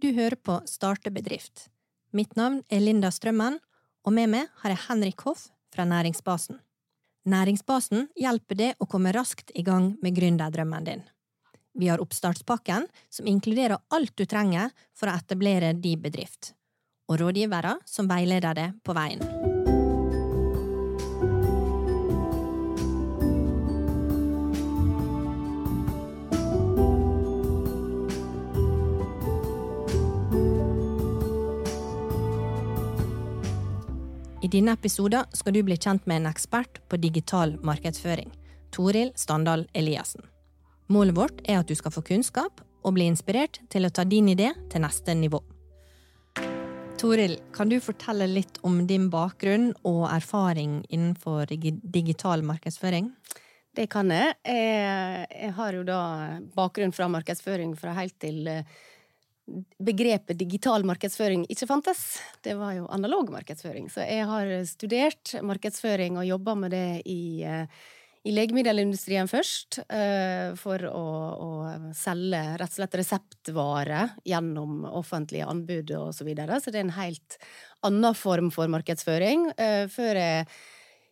Du hører på Starte bedrift. Mitt navn er Linda Strømmen, og med meg har jeg Henrik Hoff fra Næringsbasen. Næringsbasen hjelper deg å komme raskt i gang med gründerdrømmen din. Vi har oppstartspakken, som inkluderer alt du trenger for å etablere din bedrift, og rådgivere som veileder deg på veien. Denne episoden skal du bli kjent med en ekspert på digital markedsføring, Toril Standal Eliassen. Målet vårt er at du skal få kunnskap og bli inspirert til å ta din idé til neste nivå. Toril, kan du fortelle litt om din bakgrunn og erfaring innenfor digital markedsføring? Det kan jeg. Jeg har jo da bakgrunn fra markedsføring fra helt til eh, begrepet digital markedsføring ikke fantes. Det var jo analog markedsføring. Så jeg har studert markedsføring og jobba med det i, eh, i legemiddelindustrien først. Eh, for å, å, selge rett og slett reseptvare gjennom offentlige anbud og så videre. Så det er en helt annen form for markedsføring. Eh, før jeg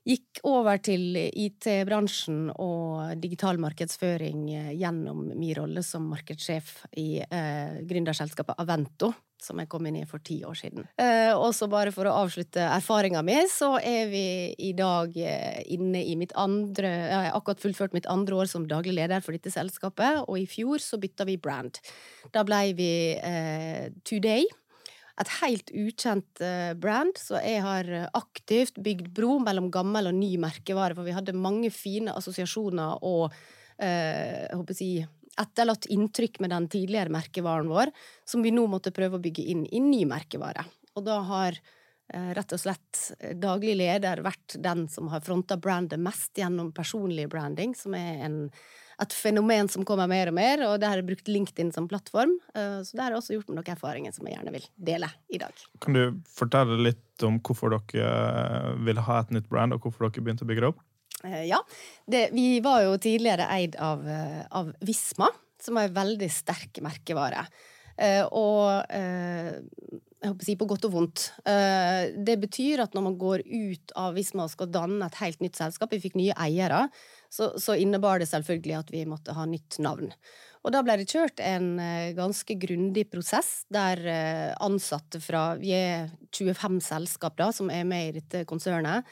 Gikk over til IT-bransjen og digital markedsføring eh, gjennom min rolle som markedssjef i eh, gründerselskapet Avento, som jeg kom inn i for ti år siden. Eh, og så bare for å avslutte erfaringa mi, så er vi i dag eh, inne i mitt andre Jeg har akkurat fullført mitt andre år som daglig leder for dette selskapet, og i fjor så bytta vi brand. Da blei vi eh, Today et helt ukjent eh, brand, så jeg har aktivt bygd bro mellom gammel og ny merkevare, for vi hadde mange fine assosiasjoner og eh, håper å etterlatt inntrykk med den tidligere merkevaren vår, som vi nå måtte prøve å bygge inn i ny merkevare. Og da har eh, rett og slett daglig leder vært den som har fronta brandet mest gjennom personlig branding, som er en et fenomen som kommer mer og mer, og der har jeg brukt LinkedIn som plattform. Eh, så det har jeg også gjort med noen erfaringer som jeg gjerne vil dele i dag. Kan du fortelle litt om hvorfor dere vil ville ha et nytt brand, og hvorfor dere begynte å bygge det opp? Eh, ja, det, vi var jo tidligere eid av, av Visma, som er en veldig sterk merkevare. Og jeg håper å si på godt og vondt. Det betyr at når man går ut av Visma og skal danne et helt nytt selskap, vi fikk nye eiere, så, så innebar det selvfølgelig at vi måtte ha nytt navn. Og da ble det kjørt en eh, ganske grundig prosess der eh, ansatte fra Vi er 25 selskap da, som er med i dette konsernet.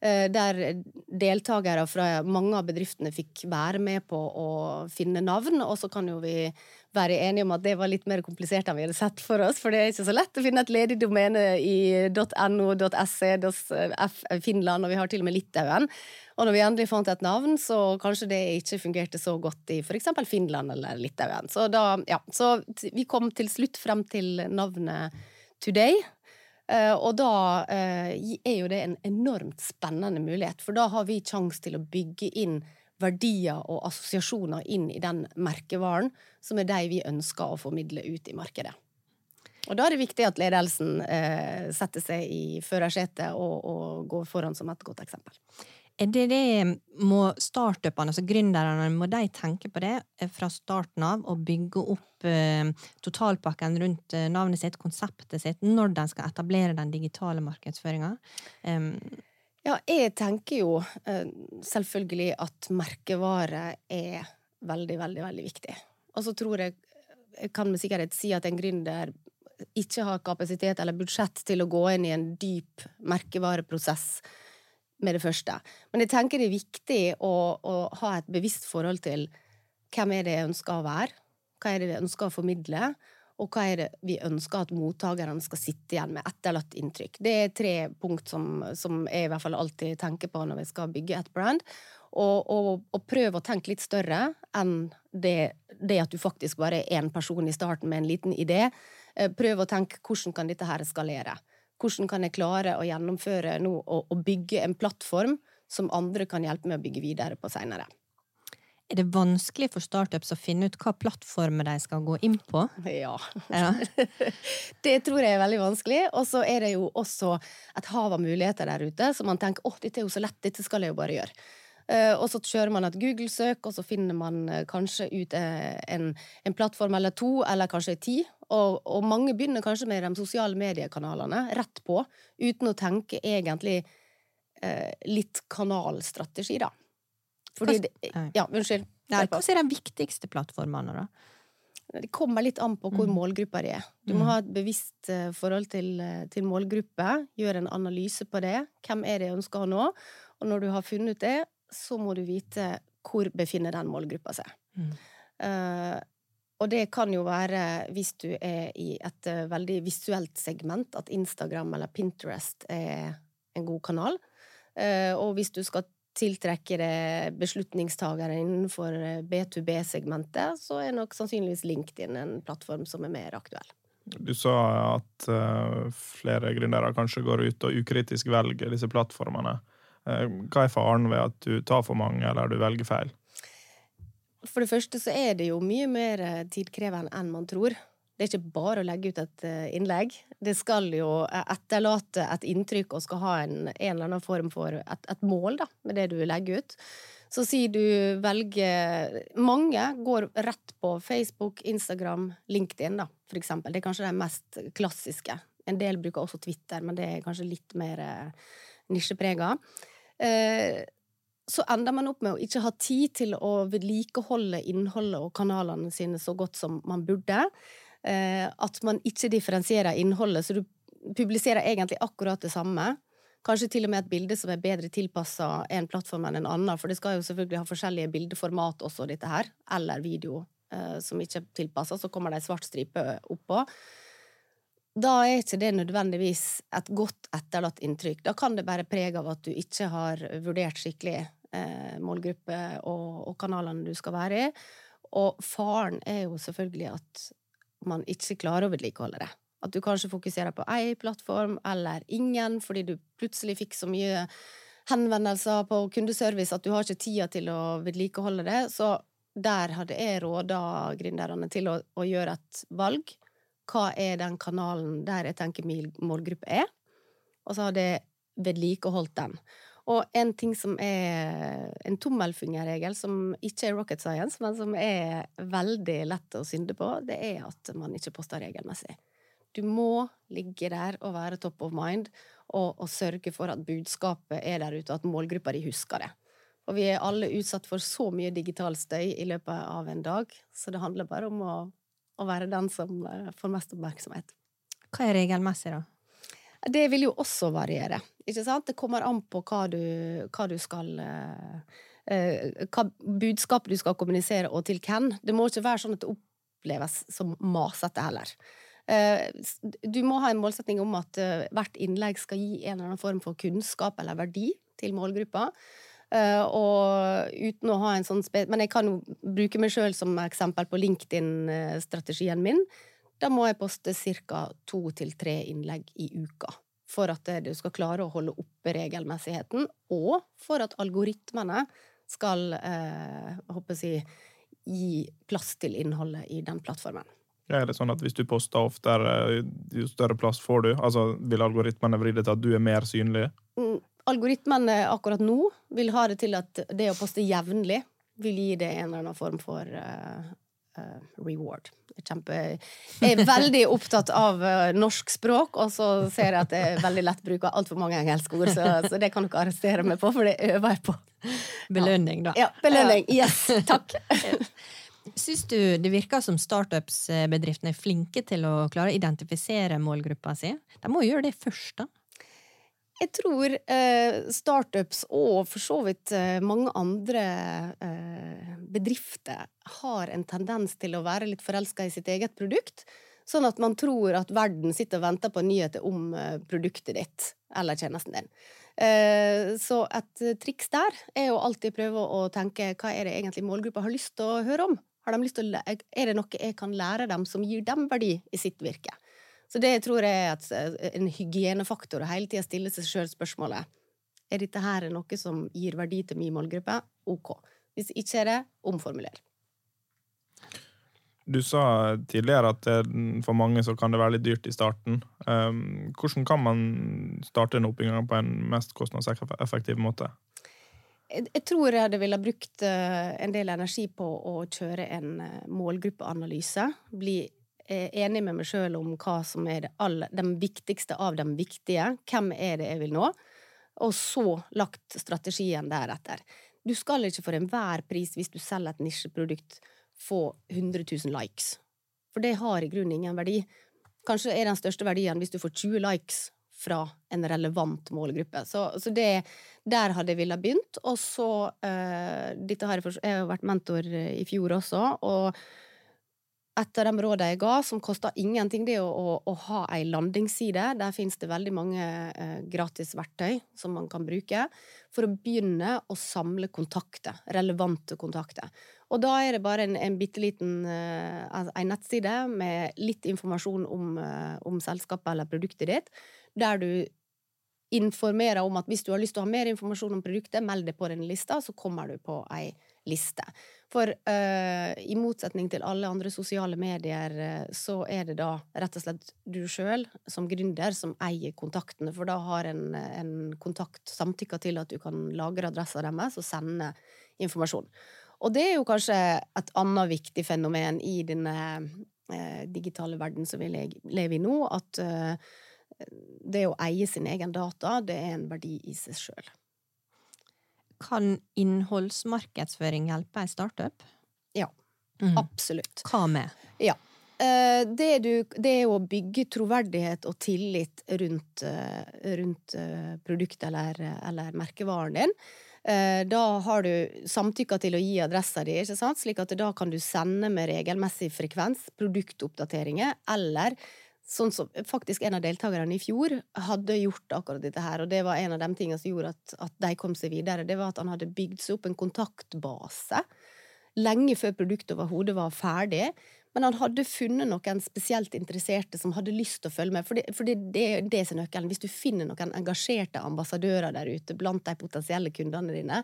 Eh, der deltakere fra mange av bedriftene fikk være med på å finne navn. Og så kan jo vi være enige om at det var litt mer komplisert enn vi hadde sett for oss. For det er ikke så lett å finne et ledig domene i .no, .se, Finland, og vi har til og med Litauen. Og når vi endelig fant et navn, så kanskje det ikke fungerte så godt i f.eks. Finland eller Litauen. Så, da, ja, så vi kom til slutt frem til navnet Today. Uh, og da uh, er jo det en enormt spennende mulighet, for da har vi sjanse til å bygge inn verdier og assosiasjoner inn i den merkevaren, som er de vi ønsker å formidle ut i markedet. Og da er det viktig at ledelsen uh, setter seg i førersetet og, og går foran som et godt eksempel. Er det det må startupene, altså gründerne, må de tenke på det eh, fra starten av og bygge opp eh, totalpakken rundt eh, navnet sitt, konseptet sitt, når de skal etablere den digitale markedsføringa? Ja, jeg tenker jo eh, selvfølgelig at merkevare er veldig, veldig, veldig viktig. Og så tror jeg, jeg kan med sikkerhet si at en gründer ikke har kapasitet eller budsjett til å gå inn i en dyp merkevareprosess med det første. Men jeg tenker det er viktig å, å, ha et bevisst forhold til hvem er det jeg ønsker å være, hva er det vi ønsker å formidle, og hva er det vi ønsker at mottakerne skal sitte igjen med etterlatt inntrykk. Det er tre punkt som, som, jeg i hvert fall alltid tenker på når vi skal bygge et brand. Og, og, og prøv å tenke litt større enn det, det, at du faktisk bare er én person i starten med en liten idé. Eh, prøv å tenke hvordan kan dette her skalere. Hvordan kan jeg klare å gjennomføre nå og, bygge en plattform som andre kan hjelpe med å bygge videre på seinere? Er det vanskelig for startups å finne ut hva plattformer de skal gå inn på? Ja. ja. det tror jeg er veldig vanskelig. Og så er det jo også et hav av muligheter der ute, så man tenker åh, dette er jo så lett, dette skal jeg jo bare gjøre. Eh, og så kjører man et Google-søk, og så finner man eh, kanskje ut eh, en, en, plattform eller to, eller kanskje ti. Og, og, mange begynner kanskje med de sosiale mediekanalene rett på, uten å tenke egentlig eh, litt kanalstrategi, da. Fordi det, Ja, unnskyld. Hva er de viktigste plattformene, da? Det kommer litt an på hvor mm. målgruppa di er. Du må mm. ha et bevisst forhold til, til målgruppe. Gjøre en analyse på det. Hvem er det jeg ønsker å nå? Og når du har funnet ut det, så må du vite hvor befinner den målgruppa seg. Mm. Uh, og det kan jo være, hvis du er i et uh, veldig visuelt segment, at Instagram eller Pinterest er en god kanal. Uh, og hvis du skal tiltrekke deg beslutningstagere innenfor B2B-segmentet, så er nok sannsynligvis LinkedIn en plattform som er mer aktuell. Du sa at flere gründere kanskje går ut og ukritisk velger disse plattformene. Eh, hva er faren ved at du tar for mange, eller du velger feil? For det første så er det jo mye mer eh, tidkrevende enn man tror. Det er ikke bare å legge ut et eh, innlegg. Det skal jo etterlate et inntrykk og skal ha en, en eller annen form for et, et, mål da, med det du legger ut. Så sier du velger Mange går rett på Facebook, Instagram, LinkedIn, da, for eksempel. Det er kanskje det mest klassiske. En del bruker også Twitter, men det er kanskje litt mer nisjeprega. Eh, så ender man opp med å ikke ha tid til å vedlikeholde innholdet og kanalene sine så godt som man burde. Eh, at man ikke differensierer innholdet, så du publiserer egentlig akkurat det samme. Kanskje til og med et bilde som er bedre tilpassa en plattform enn en annen, for det skal jo selvfølgelig ha forskjellige bildeformat også, dette her, eller video eh, som ikke er tilpassa, så kommer det ei svart stripe oppå da er ikke det nødvendigvis et godt etterlatt inntrykk. Da kan det bare prege av at du ikke har vurdert skikkelig eh, målgruppe og, og, kanalene du skal være i. Og faren er jo selvfølgelig at man ikke klarer å vedlikeholde det. At du kanskje fokuserer på ei plattform eller ingen, fordi du plutselig fikk så mye henvendelser på kundeservice at du har ikke tida til å vedlikeholde det. Så der hadde jeg råda gründerne til å, å gjøre et valg hva er den kanalen der jeg tenker min målgruppe er, og så har det vedlikeholdt den. Og en ting som er en tommelfingerregel, som ikke er rocket science, men som er veldig lett å synde på, det er at man ikke poster regelmessig. Du må ligge der og være top of mind, og, og sørge for at budskapet er der ute, og at målgruppa di husker det. Og vi er alle utsatt for så mye digital støy i løpet av en dag, så det handler bare om å å være den som eh, får mest oppmerksomhet. Hva er regelmessig, da? Det vil jo også variere. Ikke sant? Det kommer an på hva du, hva du skal eh, eh, Hva budskapet du skal kommunisere, og til hvem. Det må ikke være sånn at det oppleves som masete heller. Du må ha en målsetning om at hvert innlegg skal gi en eller annen form for kunnskap eller verdi til målgruppa. Uh, og uten å ha en sånn spe... Men jeg kan jo bruke meg sjøl som eksempel på LinkedIn-strategien min. Da må jeg poste ca. to til tre innlegg i uka. For at du skal klare å holde oppe regelmessigheten, og for at algoritmene skal uh, håper jeg, gi plass til innholdet i den plattformen. Ja, er det sånn at Hvis du poster oftere, jo større plass får du? Altså, Vil algoritmene vri det til at du er mer synlig? Algoritmene akkurat nå vil ha det til at det å poste jevnlig vil gi det en eller annen form for uh, uh, reward. Jeg, kjempe, jeg er veldig opptatt av uh, norsk språk, og så ser jeg at jeg veldig lett bruker altfor mange engelske ord, så, så, det kan dere arrestere meg på, for det øver jeg på. Belønning, da. Ja, belønning. Yes. Takk. Syns du det virker som startups-bedriftene er flinke til å klare å identifisere målgruppa si? De må jo gjøre det først, da? Jeg tror eh, startups og for så vidt eh, mange andre eh, bedrifter har en tendens til å være litt forelska i sitt eget produkt. Sånn at man tror at verden sitter og venter på nyheter om eh, produktet ditt eller tjenesten din. Eh, så et triks der er å alltid prøve å tenke hva er det egentlig målgruppa har lyst til å høre om? Å, er det noe jeg kan lære dem som gir dem verdi i sitt virke? Så det tror jeg er et, eh, en hygienefaktor, å hele tida stille seg sjøl spørsmålet er dette her noe som gir verdi til min målgruppe. Ok. Hvis ikke er det, omformuler. Du sa tidligere at for mange så kan det være litt dyrt i starten. Hvordan kan man starte en oppbygging på en mest kostnadseffektiv måte? jeg, tror jeg hadde ville brukt uh, en del energi på å kjøre en uh, målgruppeanalyse. Bli enig med meg sjøl om hva som er det aller, den viktigste av de viktige. Hvem er det jeg vil nå? Og så lagt strategien deretter. Du skal ikke for enhver pris, hvis du selger et nisjeprodukt, få 100 000 likes. For det har i grunnen ingen verdi. Kanskje er den største verdien hvis du får 20 likes fra en relevant målgruppe. Så, så det, der hadde jeg villet begynt. Og så uh, dette har jeg, jeg har vært mentor i fjor også, og et av de rådene jeg ga, som koster ingenting, det er å, å, å ha ei landingsside. Der finnes det veldig mange eh, gratis verktøy som man kan bruke for å begynne å samle kontakter, relevante kontakter. Og da er det bare en, en bitte liten eh, altså nettside med litt informasjon om, eh, om selskapet eller produktet ditt, der du informerer om at hvis du har lyst til å ha mer informasjon om produktet, meld deg på den lista, så kommer du på ei liste. For uh, i motsetning til alle andre sosiale medier, uh, så er det da rett og slett du sjøl som gründer som eier kontaktene, for da har en, en kontakt samtykka til at du kan lagre adressa deres og sende informasjon. Og det er jo kanskje et annet viktig fenomen i denne uh, digitale verden som vi lever i nå, at det å eie sin egen data, det er en verdi i seg sjøl. Kan innholdsmarkedsføring hjelpe ei startup? Ja. Mm. Absolutt. Hva med? Ja. Eh, det, du, det, er å bygge troverdighet og tillit rundt, eh, rundt eh, produktet eller, eller, merkevaren din. Da har du samtykka til å gi adressa di, slik at da kan du sende med regelmessig frekvens produktoppdateringer eller Sånn som faktisk en av deltakerne i fjor hadde gjort akkurat dette her, og det var en av de tingene som gjorde at, at de kom seg videre. Det var at han hadde bygd seg opp en kontaktbase lenge før produktet overhodet var ferdig. Men han hadde funnet noen spesielt interesserte som hadde lyst til å følge med. For det, for det, det det er nøkkelen. Hvis du finner noen engasjerte ambassadører der ute blant de potensielle kundene dine,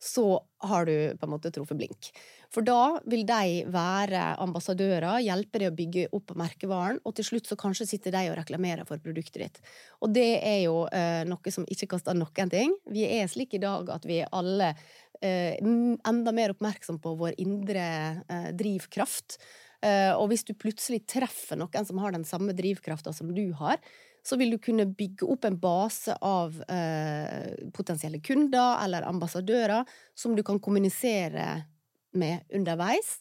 så har du på en måte truffet blink. For da vil de være ambassadører, hjelpe deg å bygge opp merkevaren, og til slutt så kanskje sitter de og reklamerer for produktet ditt. Og det er jo eh, noe som ikke koster noen ting. Vi er slik i dag at vi er alle eh, enda mer oppmerksom på vår indre eh, drivkraft. Eh, og hvis du plutselig treffer noen som har den samme drivkrafta som du har, så vil du kunne bygge opp en base av eh, potensielle kunder eller ambassadører som du kan kommunisere med underveis,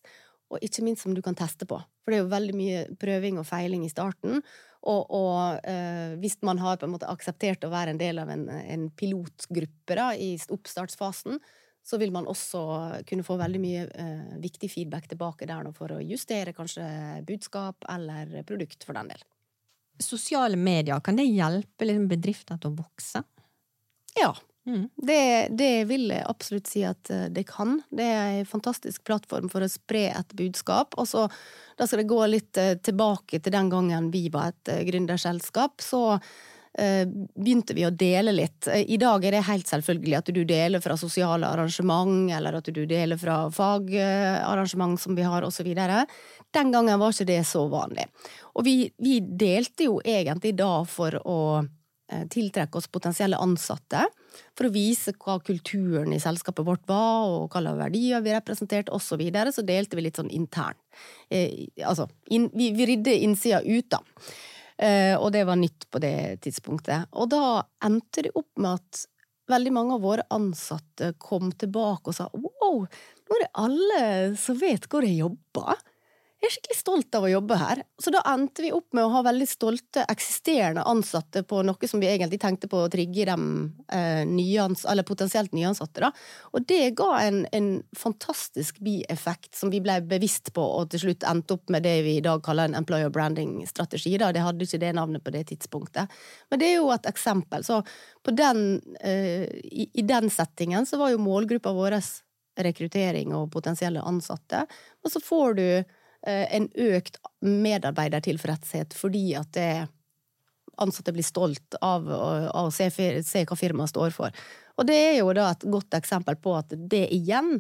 og ikke minst som du kan teste på. For det er jo veldig mye prøving og feiling i starten. Og, og eh, hvis man har på en måte akseptert å være en del av en, en pilotgruppe da, i oppstartsfasen, så vil man også kunne få veldig mye eh, viktig feedback tilbake der for å justere kanskje budskap eller produkt, for den del sosiale medier, kan det hjelpe liksom bedrifter til å vokse? Ja. Mm. Det, det, vil jeg absolutt si at eh, det kan. Det er en fantastisk plattform for å spre et budskap. Og så, da skal det gå litt eh, tilbake til den gangen vi var et eh, gründerselskap. Så begynte vi å dele litt. I dag er det helt selvfølgelig at du deler fra sosiale arrangement, eller at du deler fra fagarrangement som vi har, osv. Den gangen var ikke det så vanlig. Og vi, vi delte jo egentlig da for å eh, tiltrekke oss potensielle ansatte, for å vise hva kulturen i selskapet vårt var, og hva slags verdier vi representerte, osv. Så, videre. så delte vi litt sånn internt. Eh, altså, in, vi, vi rydde innsida ut, da. Eh, og det var nytt på det tidspunktet. Og da endte det opp med at veldig mange av våre ansatte kom tilbake og sa wow, nå er det alle som vet hvor jeg jobber jeg er skikkelig stolt av å jobbe her. Så da endte vi opp med å ha veldig stolte eksisterende ansatte på noe som vi egentlig tenkte på å trigge dem eh, nyans, eller potensielt nyansatte. Da. Og det ga en, en fantastisk bieffekt som vi ble bevisst på, og til slutt endte opp med det vi i dag kaller en employer branding-strategi. Det hadde ikke det navnet på det tidspunktet. Men det er jo et eksempel. Så den, eh, i, i den settingen så var jo målgruppa vår rekruttering og potensielle ansatte. Og så får du en økt medarbeidertilfredshet fordi at det ansatte blir stolt av, å se, se, hva firmaet står for. Og det er jo da et godt eksempel på at det igjen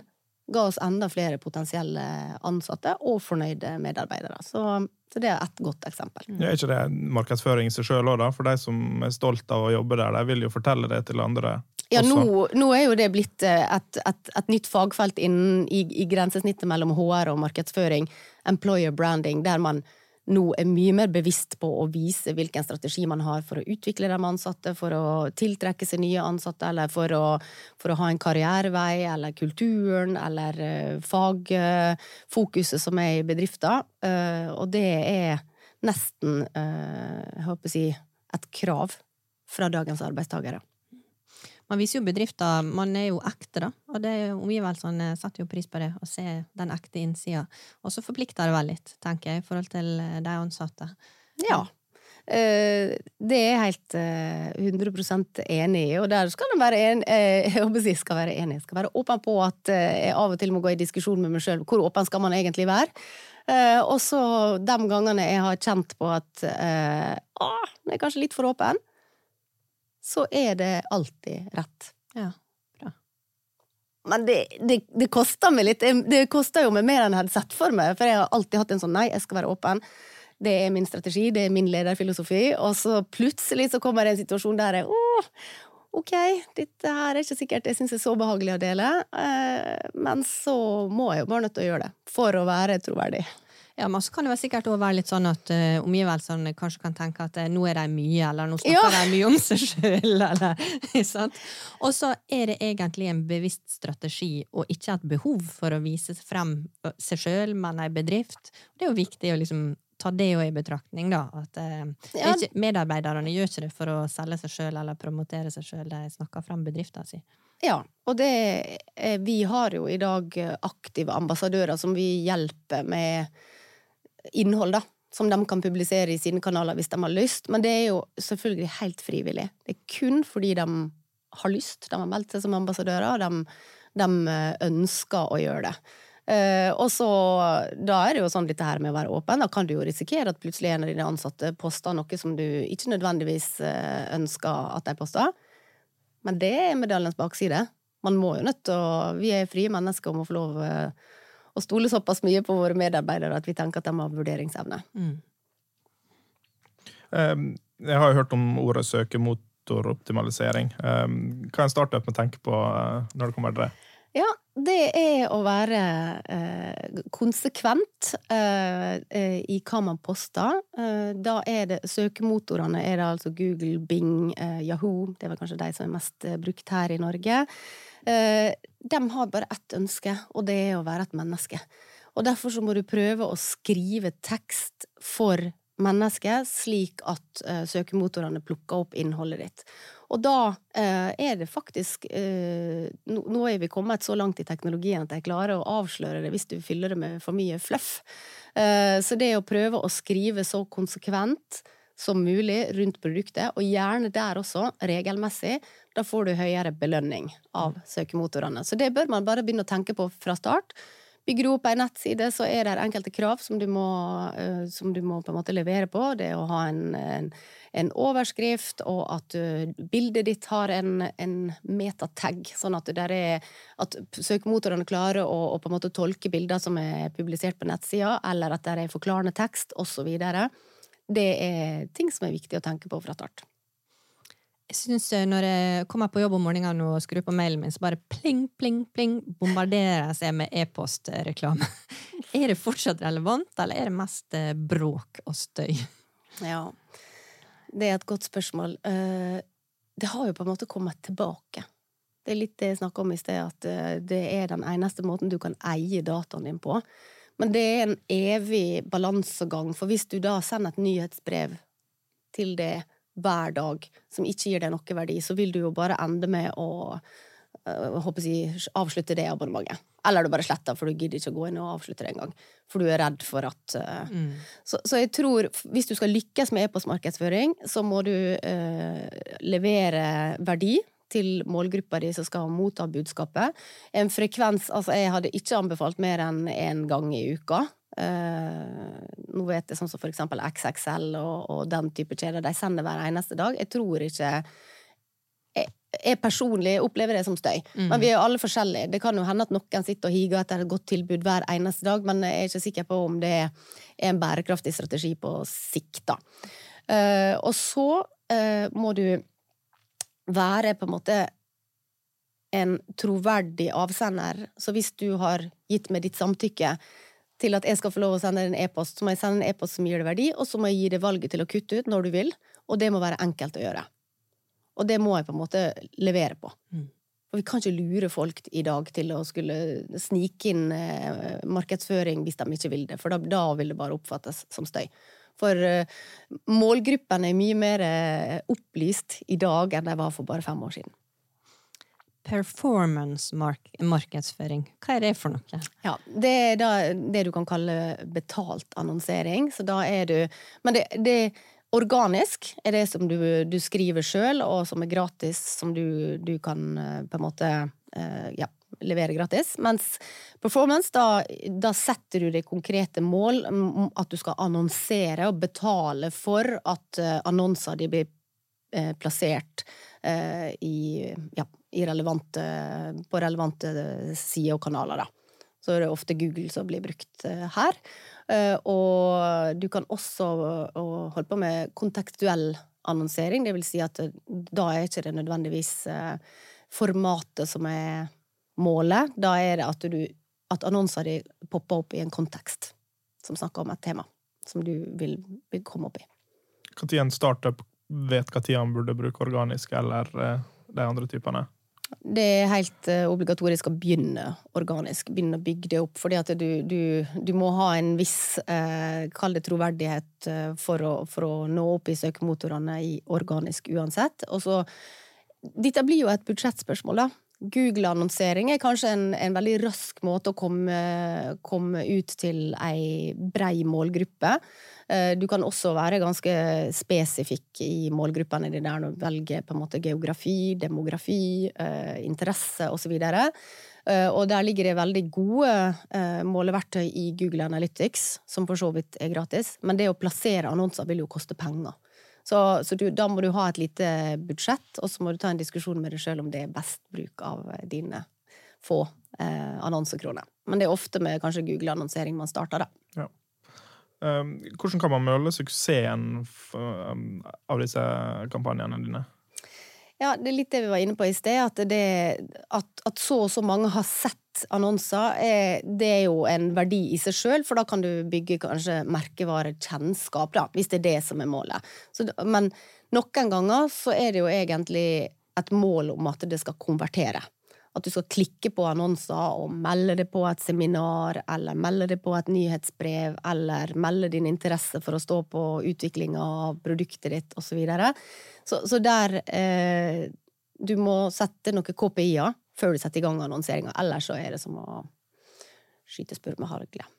ga oss enda flere potensielle ansatte og fornøyde medarbeidere. Så, så det er et godt eksempel. Ja, er ikke det markedsføring i seg sjøl òg, da? For de som er stolt av å jobbe der, de vil jo fortelle det til andre? Ja, nå, nå er jo det blitt eh, et, et, et nytt fagfelt innen, i, i grensesnittet mellom HR og markedsføring, employer branding, der man nå er mye mer bevisst på å vise hvilken strategi man har for å utvikle de ansatte, for å tiltrekke seg nye ansatte, eller for å, for å ha en karrierevei, eller kulturen, eller uh, fagfokuset som er i bedrifter. Eh, og det er nesten, eh, jeg håper å si, et krav fra dagens arbeidstakere. Man viser jo bedrifter Man er jo ekte, da. Og det er jo omgivelsene setter jo pris på det, å se den ekte innsida. Og så forplikter det vel litt, tenker jeg, i forhold til eh, de ansatte. Ja. Eh, det er jeg helt eh, 100 enig i, og der skal en være en, eh, jeg jeg skal være enig. Jeg skal være åpen på at eh, jeg av og til må gå i diskusjon med meg sjøl. Hvor åpen skal man egentlig være? Eh, og så de gangene jeg har kjent på at eh, ah, jeg er kanskje litt for åpen, så er det alltid rett. Ja. Men det, det, det koster meg litt. Det- Det koster jo meg mer enn jeg hadde sett for meg, for jeg har alltid hatt en sånn nei, jeg skal være åpen. Det er min strategi, det er min lederfilosofi, og så plutselig så kommer det en situasjon der jeg åh, ok, dette her er ikke sikkert jeg syns er så behagelig å dele, eh, men så må jeg jo bare nødt til å gjøre det for å være troverdig. Ja, men så kan det sikkert også være litt sånn at uh, omgivelsene kanskje kan tenke at uh, nå er de mye, eller nå snakker Ja. de mye om seg sjøl? Og så er det egentlig en bevisst strategi, og ikke et behov for å vise frem seg sjøl, men ei bedrift. Det er jo viktig å liksom ta det i betraktning, da. At uh, Ja. ikke, medarbeiderne gjør ikke det for å selge seg sjøl eller promotere seg sjøl, de snakker frem bedriften si. Ja, og det Vi har jo i dag aktive ambassadører som vi hjelper med innhold, da. Som de kan publisere i sine kanaler hvis de har lyst. Men det er jo selvfølgelig helt frivillig. Det er kun fordi de har lyst. De har meldt seg som ambassadører, og de, de eh, ønsker å gjøre det. Uh, og så, Da er det jo sånn dette her med å være åpen. Da kan du jo risikere at plutselig en av dine ansatte poster noe som du ikke nødvendigvis eh, ønsker at de poster. Men det er medaljens bakside. Man må jo nødt til å Vi er frie mennesker og må få lov eh, å stole såpass mye på våre medarbeidere at vi tenker at de har vurderingsevne. Mm. Um, jeg har jo hørt om ordet søkemotoroptimalisering. Um, hva er en startup med å tenke på uh, når det kommer til det? Ja, det er å være eh, konsekvent eh, eh, i hva man poster. Eh, da er det søkemotorene er det altså Google, Bing, eh, Yahoo. Det er vel kanskje de som er mest eh, brukt her i Norge. Eh, de har bare ett ønske, og det er å være et menneske. Og derfor så må du prøve å skrive tekst for mennesket, slik at uh, søkemotorene plukker opp innholdet ditt. Og da uh, er det faktisk uh, nå, nå er vi kommet så langt i teknologien at jeg klarer å avsløre det hvis du fyller det med for mye fluff. Eh, så det å prøve å skrive så konsekvent som mulig rundt produktet, og gjerne der også, regelmessig, da får du høyere belønning av søkemotorene. Så det bør man bare begynne å tenke på fra start. Bygger du opp ei nettside, så er det enkelte krav som du må, eh, som du må på en måte levere på. Det å ha en, en, en overskrift, og at eh, bildet ditt har en, en metatag, sånn at, er, at søkemotorene klarer å, å på en måte tolke bilder som er publisert på nettsida, eller at det er forklarende tekst, osv. Det er ting som er viktig å tenke på fra start. Jeg synes eh, Når jeg kommer på jobb om morgenen og skrur på mailen min, så bare pling, pling, pling bombarderer jeg med e-postreklame. Er det fortsatt relevant, eller er det mest eh, bråk og støy? Ja, det er et godt spørsmål. Eh, Det har jo på en måte kommet tilbake. Det er litt det jeg snakka om i sted, at det er den eneste måten du kan eie dataen din på. Men det er en evig balansegang, for hvis du da sender et nyhetsbrev til det hver dag som ikke gir deg noe verdi, så vil du jo bare ende med å øh, håper jeg, avslutte det abonnementet. Eller du bare sletter, for du gidder ikke å gå inn og avslutte det engang. For du er redd for at øh, Mm. så, så jeg tror, hvis du skal lykkes med e-postmarkedsføring, så må du øh, levere verdi til målgruppa di som skal motta budskapet. En frekvens Altså, jeg hadde ikke anbefalt mer enn én gang i uka. Uh, nå vet jeg sånn som for eksempel XXL og, og den type kjeder, de sender hver eneste dag. Jeg tror ikke jeg, jeg personlig opplever det som støy. Men vi er jo alle forskjellige. Det kan jo hende at noen sitter og higer etter et godt tilbud hver eneste dag, men jeg er ikke sikker på om det er en bærekraftig strategi på sikt, da. Uh, og så uh, må du være på en måte en troverdig avsender. Så hvis du har gitt meg ditt samtykke til at jeg skal få lov å sende en e-post, så må jeg sende en e-post som gir deg verdi, og så må jeg gi deg valget til å kutte ut når du vil, og det må være enkelt å gjøre. Og det må jeg på en måte levere på. Mm. For vi kan ikke lure folk i dag til å skulle snike inn eh, markedsføring hvis de ikke vil det, for da, da vil det bare oppfattes som støy. For målgruppene målgruppen er mye mer eh, opplyst i dag enn de var for bare fem år siden. Performance-markedsføring, hva er det for noe? Ja, Det er da det du kan kalle betalt annonsering. Så da er du Men det, det organisk er det som du, du skriver sjøl, og som er gratis, som du, du kan eh, på en måte eh, ja, levere gratis. Mens performance, da, da, setter du det konkrete mål, at du skal annonsere og betale for at uh, annonser de blir uh, plassert uh, i, ja, i relevante, på relevante sider og kanaler, da. Så er det ofte Google som blir brukt her. Og du kan også holde på med kontekstuell annonsering, det vil si at da er ikke det nødvendigvis formatet som er målet, da er det at, du, at annonser di popper opp i en kontekst som snakker om et tema som du vil, komme opp i. Når en startup vet når han burde bruke organisk eller eh, de andre typene? Det er helt uh, obligatorisk å begynne organisk. Begynne å bygge det opp. fordi at du, du, du må ha en viss, eh, kall det troverdighet, uh, for, å, for, å, nå opp i søkemotorene i organisk uansett. Og så Dette blir jo et budsjettspørsmål, da. Google-annonsering er kanskje en, en, veldig rask måte å komme, komme ut til ei brei målgruppe. Eh, du kan også være ganske spesifikk i målgruppene dine når du velger på en måte geografi, demografi, eh, interesse osv. Eh, og der ligger det veldig gode måleverktøy i Google Analytics, som for så vidt er gratis. Men det å plassere annonser vil jo koste penger. Så, så du, da må du ha et lite budsjett, og så må du ta en diskusjon med deg sjøl om det er best bruk av dine få eh, annonsekroner. Men det er ofte med kanskje Google-annonsering man starter, da. Ja. Um, hvordan kan man måle suksessen um, av disse kampanjene dine? Ja, det er litt det vi var inne på i sted. At, det, at, at så og så mange har sett annonser, er, det er jo en verdi i seg sjøl, for da kan du bygge kanskje merkevarekjennskap, da, hvis det er det som er målet. Så, men noen ganger så er det jo egentlig et mål om at det skal konvertere. At du skal klikke på annonser og melde deg på et seminar, eller melde deg på et nyhetsbrev, eller melde din interesse for å stå på utviklinga av produktet ditt, osv. Så, Så der eh, Du må sette noen KPI-er før du setter i gang annonseringa. Ellers så er det som å skyte spurv med hagle.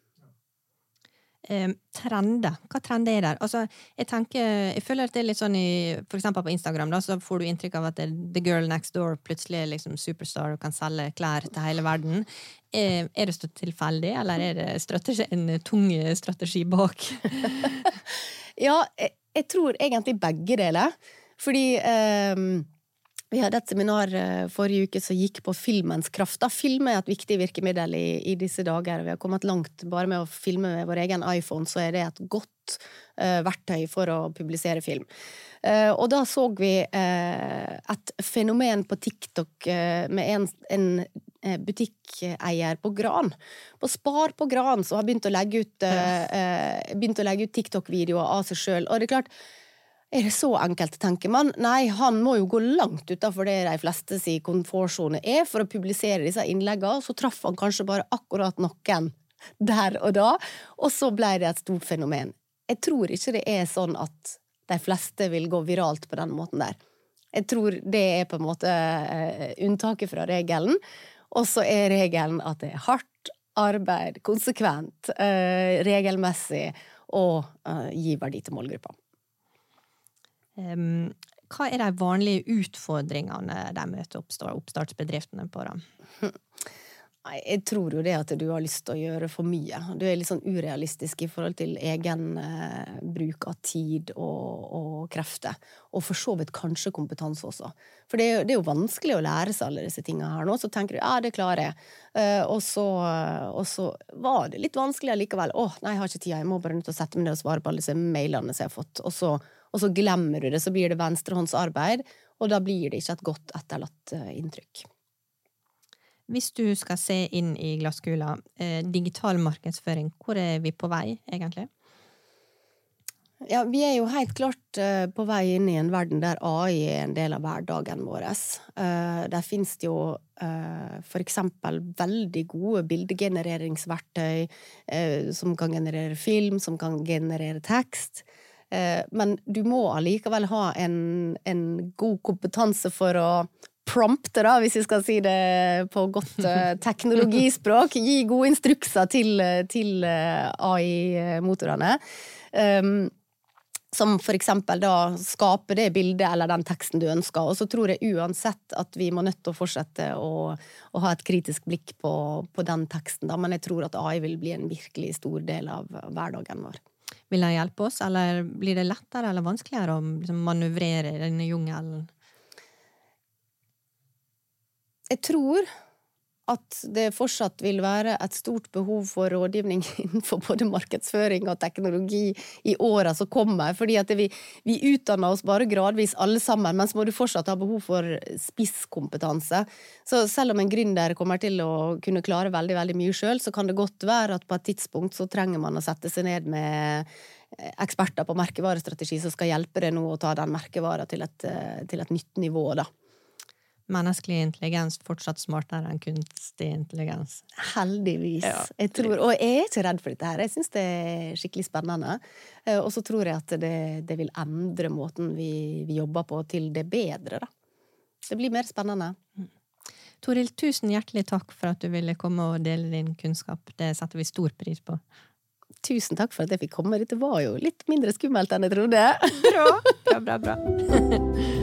Eh, trender. Hva trender er der? Altså, jeg tenker, jeg føler at det er litt sånn i For eksempel på Instagram, da, så får du inntrykk av at det, the girl next door plutselig er liksom superstar og kan selge klær til hele verden. Eh, er det tilfeldig, eller er det strategi, en tung strategi bak? ja, jeg, jeg, tror egentlig begge deler. Fordi eh, vi hadde et seminar eh, forrige uke som gikk på filmens kraft. Da. Film er et viktig virkemiddel i, i, disse dager. Vi har kommet langt bare med å filme med vår egen iPhone, så er det et godt uh, verktøy for å publisere film. Uh, og da så vi uh, et fenomen på TikTok med en, en butikkeier på Gran. På Spar på Gran, som har begynt å legge ut, ut TikTok-videoer av seg sjøl. Og det er klart, er det så enkelt, tenker man? Nei, han må jo gå langt utenfor det de fleste si komfortsone er for å publisere disse innleggene, så traff han kanskje bare akkurat noen der og da, og så ble det et stort fenomen. Jeg tror ikke det er sånn at de fleste vil gå viralt på den måten der. Jeg tror det er på en måte uh, unntaket fra regelen, og så er regelen at det er hardt arbeid, konsekvent, uh, regelmessig, og uh, gi verdi til målgruppa. Hva er de vanlige utfordringene de møter oppstartsbedriftene på? da? Nei, jeg tror jo det at du har lyst til å gjøre for mye. Du er litt sånn urealistisk i forhold til egen eh, bruk av tid og, og, krefter. Og for så vidt kanskje kompetanse også. For det, det, er jo vanskelig å lære seg alle disse tingene her nå. Så tenker du ja, det klarer jeg. Eh, og, så, og, så, var det litt vanskelig allikevel. Å, nei, jeg har ikke tida, jeg må bare nødt til å sette meg ned og svare på alle disse mailene som jeg har fått. Og så og så glemmer du det, så blir det venstrehåndsarbeid, og da blir det ikke et godt etterlatt eh, inntrykk. Hvis du skal se inn i glasskula, eh, digital markedsføring, hvor er vi på vei, egentlig? Ja, vi er jo helt klart uh, på vei inn i en verden der AI er en del av hverdagen vår. Der finnes det jo for eksempel veldig gode bildegenereringsverktøy som kan generere film, som kan generere tekst. Men du må allikevel ha en, en, god kompetanse for å prompte, da, hvis vi skal si det på godt teknologispråk. Gi gode instrukser til, til AI-motorene. Um, som for eksempel da skaper det bildet eller den teksten du ønsker. Og så tror jeg uansett at vi må nødt til å fortsette å, å ha et kritisk blikk på, på, den teksten, da. Men jeg tror at AI vil bli en virkelig stor del av hverdagen vår. Vil det hjelpe oss, eller blir det lettere eller vanskeligere å liksom, manøvrere i denne jungelen? Jeg tror at det fortsatt vil være et stort behov for rådgivning innenfor både markedsføring og teknologi i åra som kommer. fordi vi, vi, utdanner oss bare gradvis alle sammen, men så må du fortsatt ha behov for spisskompetanse. Så selv om en gründer kommer til å kunne klare veldig, veldig mye sjøl, så kan det godt være at på et tidspunkt så trenger man å sette seg ned med eksperter på merkevarestrategi som skal hjelpe deg nå å ta den merkevara til til et nytt nivå, da menneskelig intelligens fortsatt smartere enn kunstig intelligens. Heldigvis. Ja. Jeg tror, og jeg er ikke redd for dette her. Jeg syns det er skikkelig spennende. Eh, og så tror jeg at det, det vil endre måten vi, vi, jobber på til det bedre, da. Det blir mer spennende. Mm. Toril, tusen hjertelig takk for at du ville komme og dele din kunnskap. Det setter vi stor pris på. Tusen takk for at jeg fikk komme. Dette var jo litt mindre skummelt enn jeg trodde. Bra, bra, bra. bra.